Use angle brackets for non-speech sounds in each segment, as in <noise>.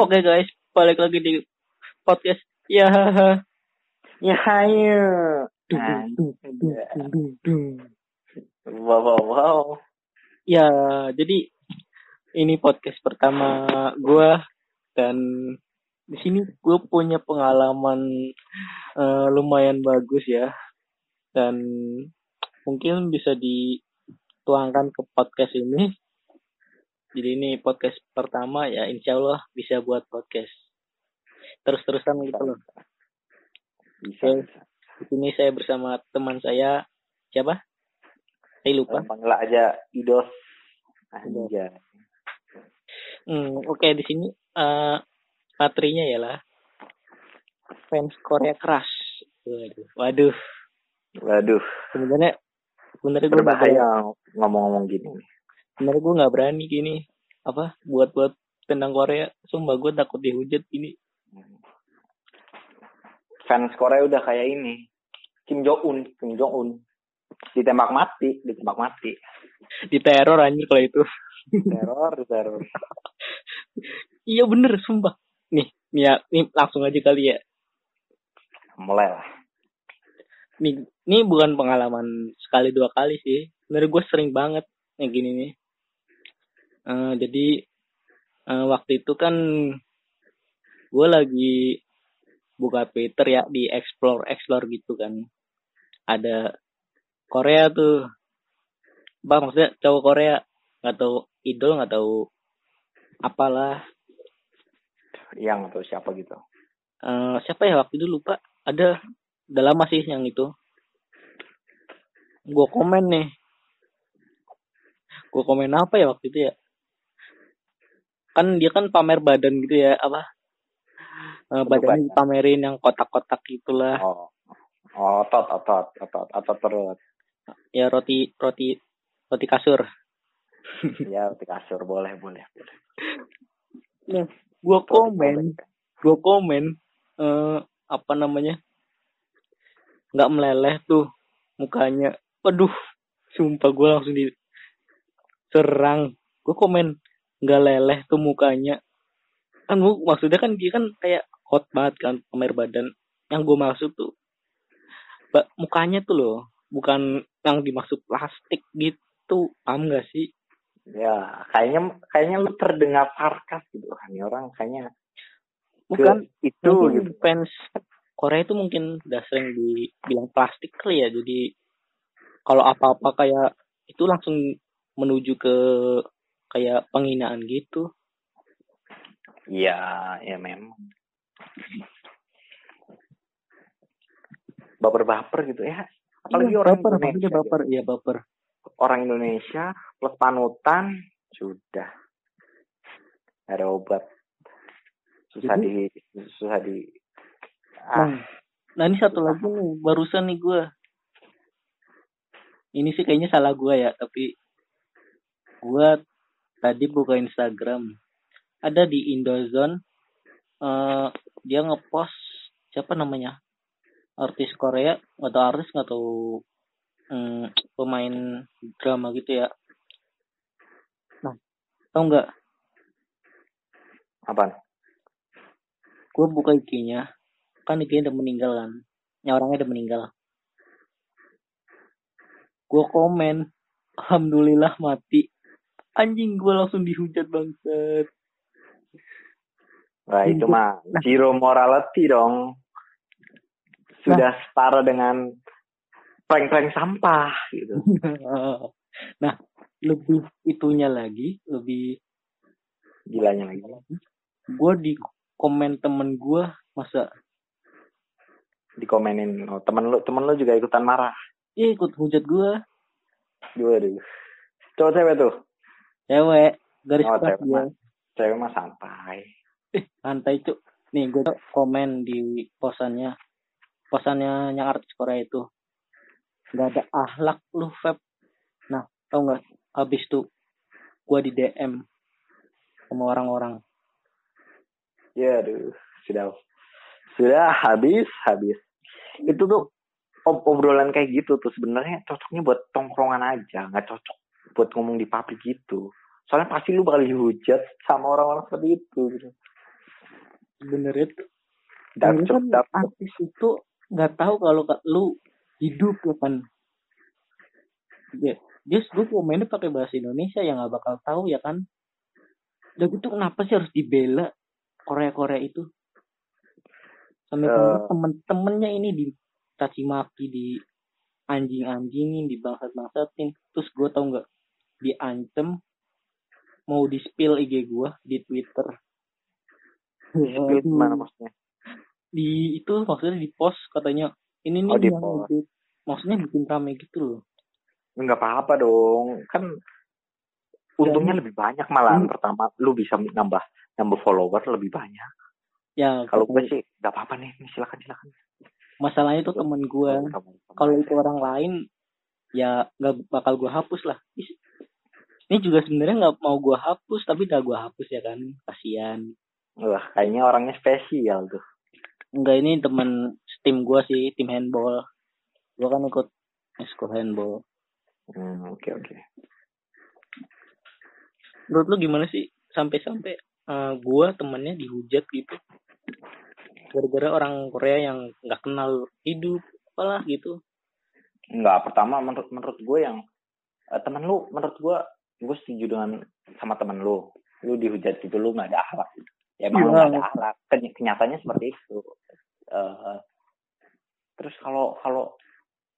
Oke guys, balik lagi di podcast. Ya, Ya hayo. Wow, wow, wow. ya. Jadi ini podcast pertama gua dan di sini gue punya pengalaman eh, lumayan bagus ya dan mungkin bisa dituangkan ke podcast ini. Jadi ini podcast pertama ya, insya Allah bisa buat podcast terus-terusan gitu loh. Bisa, bisa. Di sini saya bersama teman saya siapa? Saya lupa. Panggil aja Idos. Aja. Hmm, Oke di sini eh materinya ya lah fans Korea keras. Waduh, waduh. Waduh, Sebenarnya sebenarnya gue berbahaya ngomong-ngomong gini. Sebenarnya gue nggak berani gini apa buat buat tentang Korea. Sumpah gue takut dihujat ini. Fans Korea udah kayak ini. Kim Jong Un, Kim Jong Un. Ditembak mati, ditembak mati. Di teror anjir kalau itu. Teror, teror. <laughs> Iya bener, sumpah. Nih, nih ya, nih langsung aja kali ya. Mulai lah. Nih, ini bukan pengalaman sekali dua kali sih. Sebenarnya gue sering banget yang gini nih. Eh, jadi eh, waktu itu kan gue lagi buka Twitter ya di explore explore gitu kan. Ada Korea tuh. Bang maksudnya cowok Korea nggak tahu idol nggak tahu apalah Yang atau siapa gitu. Eh, siapa ya waktu itu lupa ada udah lama sih yang itu gue komen nih gue komen apa ya waktu itu ya kan dia kan pamer badan gitu ya apa? Eh, badannya badan. dipamerin yang kotak-kotak gitulah. Oh. Oh, otot, otot, otot, otot perut. ya roti roti roti kasur. Ya, di kasur. Boleh, boleh, boleh. nah gue Roti komen. Gue komen eh apa namanya? Nggak meleleh tuh mukanya. Waduh sumpah gue langsung diserang. Gue komen nggak leleh tuh mukanya. Kan maksudnya kan dia kan kayak hot banget kan pamer badan. Yang gue maksud tuh ba- mukanya tuh loh bukan yang dimaksud plastik gitu. Paham gak sih? Ya, kayaknya kayaknya lu terdengar sarkas gitu. Ini orang kayaknya. Ke bukan itu mungkin gitu. fans Korea itu mungkin udah sering dibilang plastik kali ya. Jadi kalau apa-apa kayak itu langsung menuju ke kayak penghinaan gitu Iya, ya memang. Baper-baper gitu ya. Apalagi Iya, orang baper Indonesia. gitu. baper iya baper Orang Indonesia plus panutan sudah ada obat. Susah di susah di ah, nah, nah ini satu lagi nih barusan nih gue ini sih kayaknya salah gue ya tapi gue tadi buka Instagram. Ada di Indozone eh dia ngepost siapa namanya? Artis Korea tahu artis nggak tahu hmm, pemain drama gitu ya. Nah tau nggak? Apaan? gue buka IG-nya kan IG-nya udah meninggal kan? Yang orangnya udah meninggal. Gue komen alhamdulillah mati anjing gue langsung dihujat bangsat Wah, itu mah Nah. zero morality dong. Sudah setara dengan prank-prank sampah gitu. <laughs> nah lebih itunya lagi lebih Gilanya lagi. gue di komen temen gue masa Dikomenin oh, temen lu, temen lu juga ikutan marah. eh ikut hujat gue Waduh. Cowok cewek tuh. Cewek garis Oh, keras cewek dia. mah. Cewek mah santai. eh santai cuk. Nih gue komen di posannya. Posannya yang artis Korea itu. Nggak ada ahlak lu Feb. Nah tau nggak? Habis tuh gue di DM sama orang-orang. Ya aduh, sudah. Sudah habis, habis. Itu tuh ob- obrolan kayak gitu tuh sebenarnya cocoknya buat tongkrongan aja, nggak cocok buat ngomong di publik gitu. Soalnya pasti lu bakal dihujat sama orang-orang seperti itu gitu. Dark sebenarnya joke, kan artis itu nggak tahu kalau ka- lu hidup ya kan dia dia gue komennya pakai bahasa Indonesia ya nggak bakal tahu ya kan udah gitu kenapa sih harus dibela Korea Korea itu sampai Eh. sampai temen-temennya ini dicaci maki di anjing-anjingin di bangsat-bangsatin terus gue tau nggak diancem mau di spill IG gue di Twitter Spill gimana maksudnya? di itu maksudnya di post katanya ini nih Oh, di yang post. maksudnya bikin rame gitu loh Enggak apa-apa dong. Kan untungnya lebih banyak malah Hmm. pertama lu bisa nambah nambah follower lebih banyak. ya Kalau gue sih nggak apa-apa nih, silakan silakan. masalahnya itu temen gue kalau itu orang lain ya nggak bakal gue hapus lah ini juga sebenarnya nggak mau gue hapus tapi udah gue hapus ya kan. Kasihan. Wah, kayaknya orangnya spesial tuh. enggak ini temen tim gue sih tim handball. Gue kan ikut ekskul handball. Hmm, oke oke. menurut lu gimana sih? Sampai-sampai eh, gue temennya dihujat gitu. Gara-gara orang Korea yang nggak kenal hidup apalah gitu. Enggak, pertama menurut menurut gue yang eh, temen lu menurut gue gue setuju dengan sama temen lu. Lu dihujat gitu lu nggak ada akhlak. Ya emang lu Iya. nggak ada akhlak. Ken- kenyataannya seperti itu. Eh, terus kalau kalau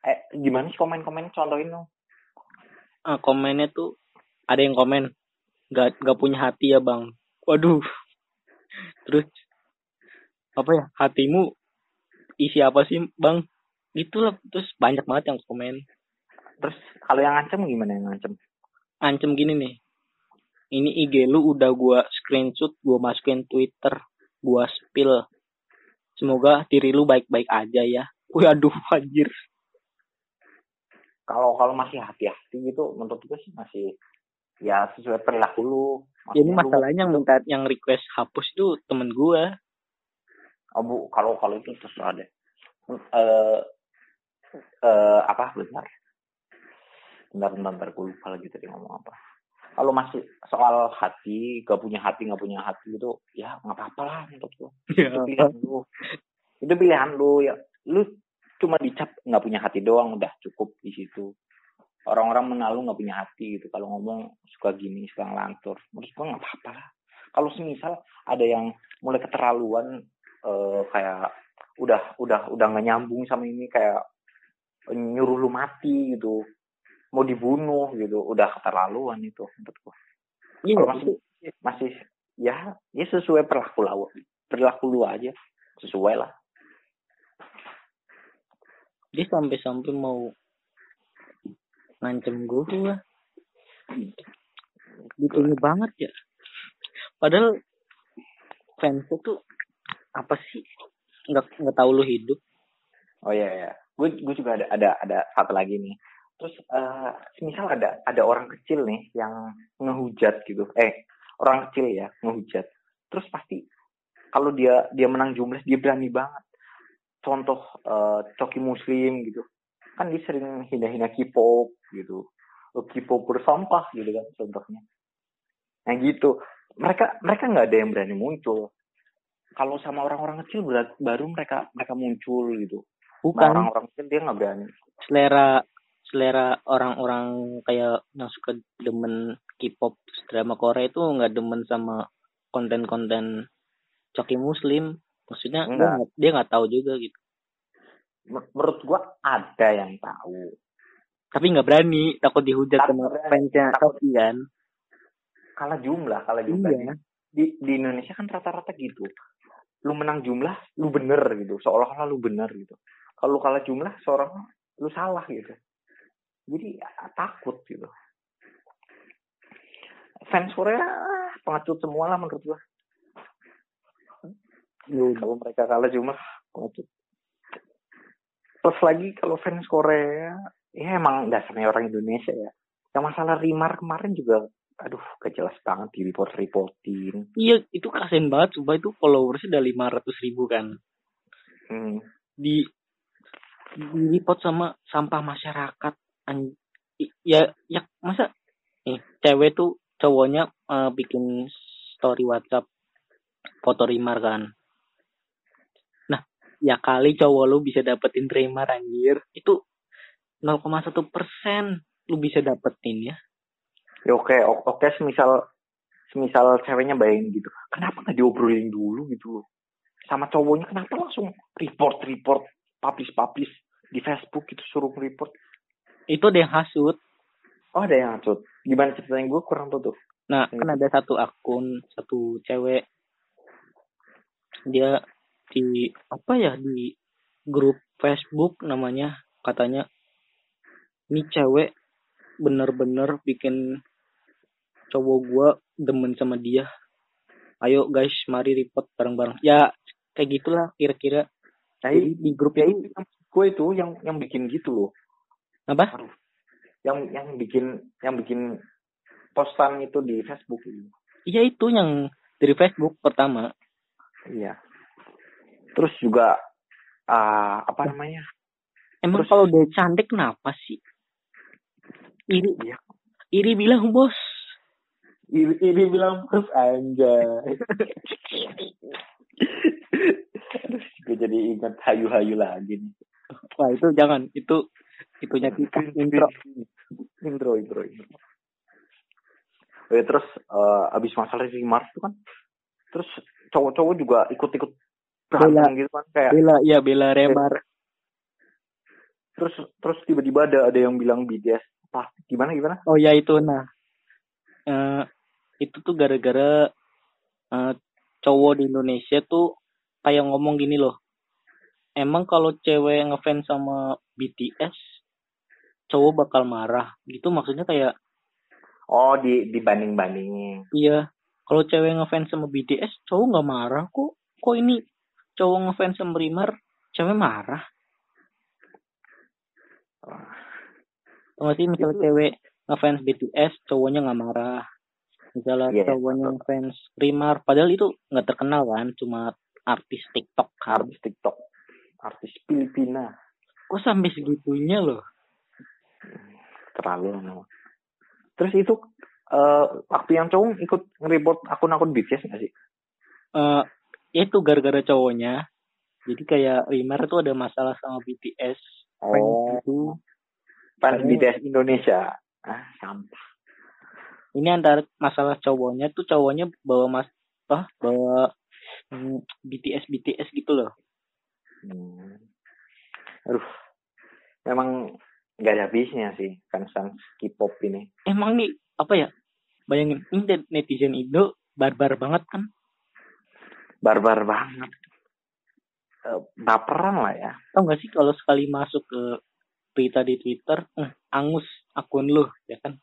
eh gimana sih komen-komen contohin dong? ah, komennya tuh ada yang komen nggak nggak punya hati ya bang waduh <laughs> terus apa ya hatimu isi apa sih bang gitulah terus banyak banget yang komen Terus kalau yang ngancem gimana yang ngancem? Ancem gini nih ini IG lu udah gua screenshot gua masukin Twitter gua spill semoga diri lu baik-baik aja ya Wih aduh anjir Kalau kalau masih hati-hati gitu menurut gue sih masih ya sesuai perilaku lu. Ya, ini masalahnya yang minta yang request hapus itu temen gua Oh bu, kalau kalau itu terserah deh. Eh eh apa bentar? Bentar, bentar, bentar, gue lupa lagi tadi ngomong apa. Kalau masih soal hati, gak punya hati, gak punya hati gitu, ya nggak apa-apa lah menurut gue. <laughs> Ya, Itu pilihan lu. Itu pilihan lu ya. Lu cuma dicap nggak punya hati doang, udah cukup di situ. Orang-orang mengenal lu nggak punya hati gitu. Kalau ngomong suka gini, suka ngelantur. Menurut gue nggak apa-apa lah. Kalau semisal ada yang mulai keterlaluan eh, kayak udah udah udah nggak nyambung sama ini kayak nyuruh lu mati gitu mau dibunuh gitu. Udah keterlaluan itu menurut gua. Iya, kalau masih masih ya ya sesuai perilaku lu perilaku lu aja. Sesuai lah. Dia sampai-sampai mau ngancem gua. Gitu banget ya. Padahal fans tuh apa sih? Nggak nggak tahu lu hidup. Oh iya ya gue gue juga ada ada ada satu lagi nih terus eh misal ada ada orang kecil nih yang ngehujat gitu. Eh orang kecil ya ngehujat. Terus pasti kalau dia dia menang jumlah dia berani banget. Contoh eh, coki muslim gitu. Kan dia sering hina-hina K-pop gitu. Oh, K-pop bersampah gitu kan contohnya. Nah gitu. Mereka mereka nggak ada yang berani muncul. Kalau sama orang-orang kecil berat, baru mereka mereka muncul gitu. Bukan. orang-orang kecil dia nggak berani. selera selera orang-orang kayak yang suka demen K-pop drama Korea itu nggak demen sama konten-konten coki muslim maksudnya dia Enggak. nggak- dia nggak tahu juga gitu Menurut gua ada yang tahu. tapi nggak berani takut dihujat Takut sama fansnya takut. Coki kan Kalah jumlah, kalah jumlah. iya Di, di Indonesia kan rata-rata gitu. Lu menang jumlah, lu bener gitu. Seolah-olah lu bener gitu. Kalau lu kalah jumlah, seorang lu salah gitu. Jadi ya, takut gitu. Fans Korea ah, pengecut semua lah menurut gua. Kalau mereka kalah jumlah, pengecut. Plus lagi kalau fans Korea, ya emang dasarnya orang Indonesia ya. Yang masalah Rimar kemarin juga, aduh, gak jelas banget di report-reportin. iya itu kasian banget coba itu followersnya udah lima ratus ribu kan Hmm. di di report sama sampah masyarakat An- ya ya masa nih cewek tuh cowoknya eh, bikin story WhatsApp foto Rimar kan. Ya kali cowok lu bisa dapetin terima anjir itu 0,1 persen lu bisa dapetin ya. Ya oke o- oke semisal semisal ceweknya bayangin gitu. Kenapa nggak diobrolin dulu gitu sama cowoknya kenapa langsung report report publish publish di Facebook gitu suruh report itu ada yang hasut oh ada yang ngacut gimana ceritanya gue kurang tahu tuh Nah, Hmm. kan ada satu akun, satu cewek. Dia di apa ya di grup Facebook namanya katanya ini cewek bener-bener bikin cowok gua demen sama dia. Ayo guys, mari report bareng-bareng. Ya kayak gitulah kira-kira. Jadi di grup ya itu gue itu yang yang bikin gitu loh apa? yang yang bikin yang bikin postan itu di Facebook Iya itu yang dari Facebook pertama. iya terus juga ah apa namanya Emang Terus- kalau dia cantik kenapa sih? Iri, Iya. iri bilang bos. ini, ini bilang terus anjay <laughs> terus gue jadi ingat hayu-hayu lagi nih Wah itu jangan, itu itunya kita intro. intro intro intro Eh, terus eh, abis masalah Rimar itu kan terus cowok-cowok juga ikut-ikut berantem gitu kan kayak Bela, iya Bela Remar. terus terus tiba-tiba ada ada yang bilang BTS plastik gimana gimana Oh ya itu nah, Eh itu tuh gara-gara eh, cowok di Indonesia tuh kayak ngomong gini loh. Emang kalau cewek ngefans sama BTS, cowok bakal marah. Gitu maksudnya kayak oh di dibanding bandingin Iya, kalau cewek ngefans sama BTS, cowok nggak marah kok. Kok ini cowok ngefans sama Rimar, cewek marah. Tau gak sih misalnya Itu- cewek ngefans BTS, cowoknya nggak marah. Misalnya Iya, cowoknya ngefans Rimar, padahal itu nggak terkenal kan, cuma artis TikTok kan. artis TikTok artis Filipina Kok sampai segitunya loh? Terlalu lama. terus itu eh waktu yang cowok ikut nge-report akun-akun BTS nggak sih Eh, ya itu gara-gara cowoknya. Jadi kayak Rimar tuh ada masalah sama BTS. Oh gitu. fans BTS Indonesia ah sampah ini antara masalah cowoknya tuh cowoknya bawa mas apa bawa hmm, BTS BTS gitu loh Hmm. Aduh, memang nggak ada habisnya sih fans K-pop ini. emang nih apa ya bayangin ini net- netizen Indo barbar banget kan Barbar banget. Eh, baperan lah ya. tau gak sih kalau sekali masuk ke berita di Twitter eh, angus akun lu ya kan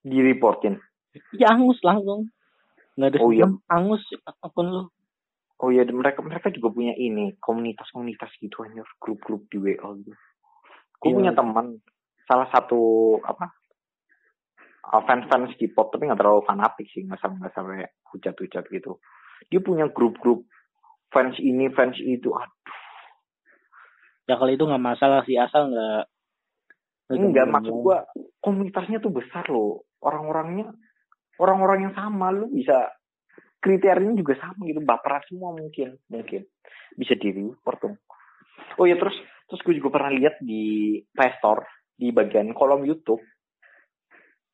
Di reportin. ya angus langsung nggak ada Oh, iya. angus akun lu Oh iya, mereka mereka juga punya ini komunitas-komunitas gitu anjir, grup-grup di WA gitu. Gue Iya. punya teman salah satu apa uh, fans-fans K-pop tapi nggak terlalu fanatik sih nggak sampai nggak sampai hujat-hujat gitu. Dia punya grup-grup fans ini fans itu. Aduh, ya kalau itu nggak masalah sih asal nggak enggak maksud gua komunitasnya tuh besar loh. Orang-orangnya orang-orang yang sama lu bisa kriterianya juga sama gitu baperan semua mungkin mungkin bisa di report tuh. Oh ya terus terus gue juga pernah lihat di Play Store di bagian kolom YouTube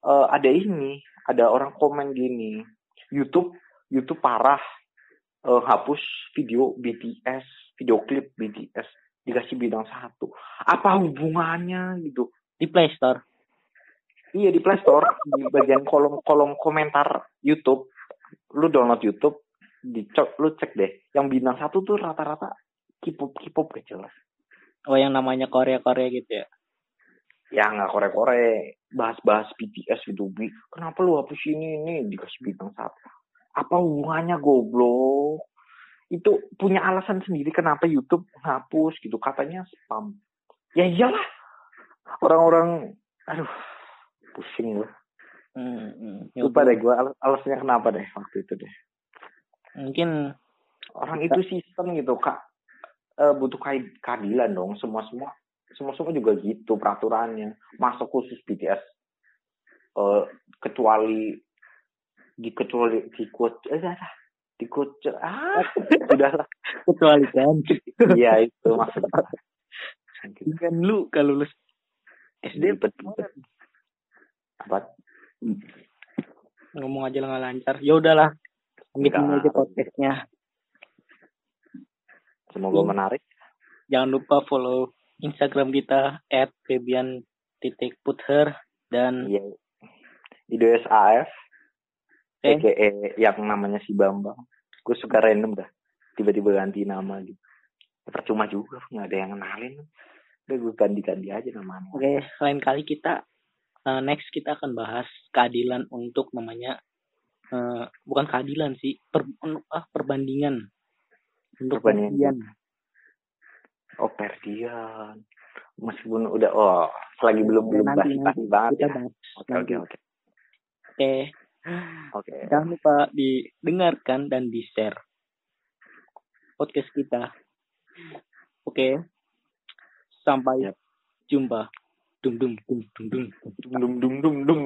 eh, ada ini ada orang komen gini YouTube YouTube parah eh, hapus video BTS video klip BTS dikasih bidang satu apa hubungannya gitu di Play Store Iya di Play Store di bagian kolom kolom komentar YouTube, lu download YouTube, dicek lu cek deh. Yang bintang satu tuh rata-rata K-pop K-pop gak jelas. Oh yang namanya Korea Korea gitu ya Ya nggak kore-kore, bahas-bahas BTS gitu. Bi, Kenapa lu hapus ini ini dikasih bintang satu? Apa hubungannya goblok? Itu punya alasan sendiri kenapa YouTube hapus gitu. Katanya spam. Ya iyalah. Orang-orang, aduh, pusing gue. hmm, hmm. Lupa deh gue al- alasannya kenapa deh waktu itu deh. mungkin Orang itu sistem gitu kak Eh, butuh keadilan dong semua semua semua semua juga gitu peraturannya masuk khusus BTS eh kecuali dikecuali di eh dah, dah. di ah <laughs> sudah lah kecuali kan Iya itu maksudnya. kan lu kalau lulus SD ribet. Apa? ngomong aja lah nggak lancar ya udahlah ini Enggak. aja podcastnya Semoga Hmm. menarik. jangan lupa follow Instagram kita at Febian titik puther dan Iya. Idoes AF. Eh. EKE yang namanya si Bambang. Gue suka random dah. Tiba-tiba ganti nama gitu. Percuma juga, nggak ada yang kenalin. Udah gue ganti-ganti aja namanya. Oke, lain kali kita eh, next kita akan bahas keadilan untuk namanya eh, bukan keadilan sih, per, ah, perbandingan untuk Perbandingan. Oh perdian. Meskipun udah, oh selagi belum belum Nanti, basi nanti. banget Kita ya. Oke oke oke. Oke, Oke. jangan lupa didengarkan dan di share podcast kita. Oke, sampai Yap. jumpa. Dung dung dung dung dung. Dung dung dung dung dung.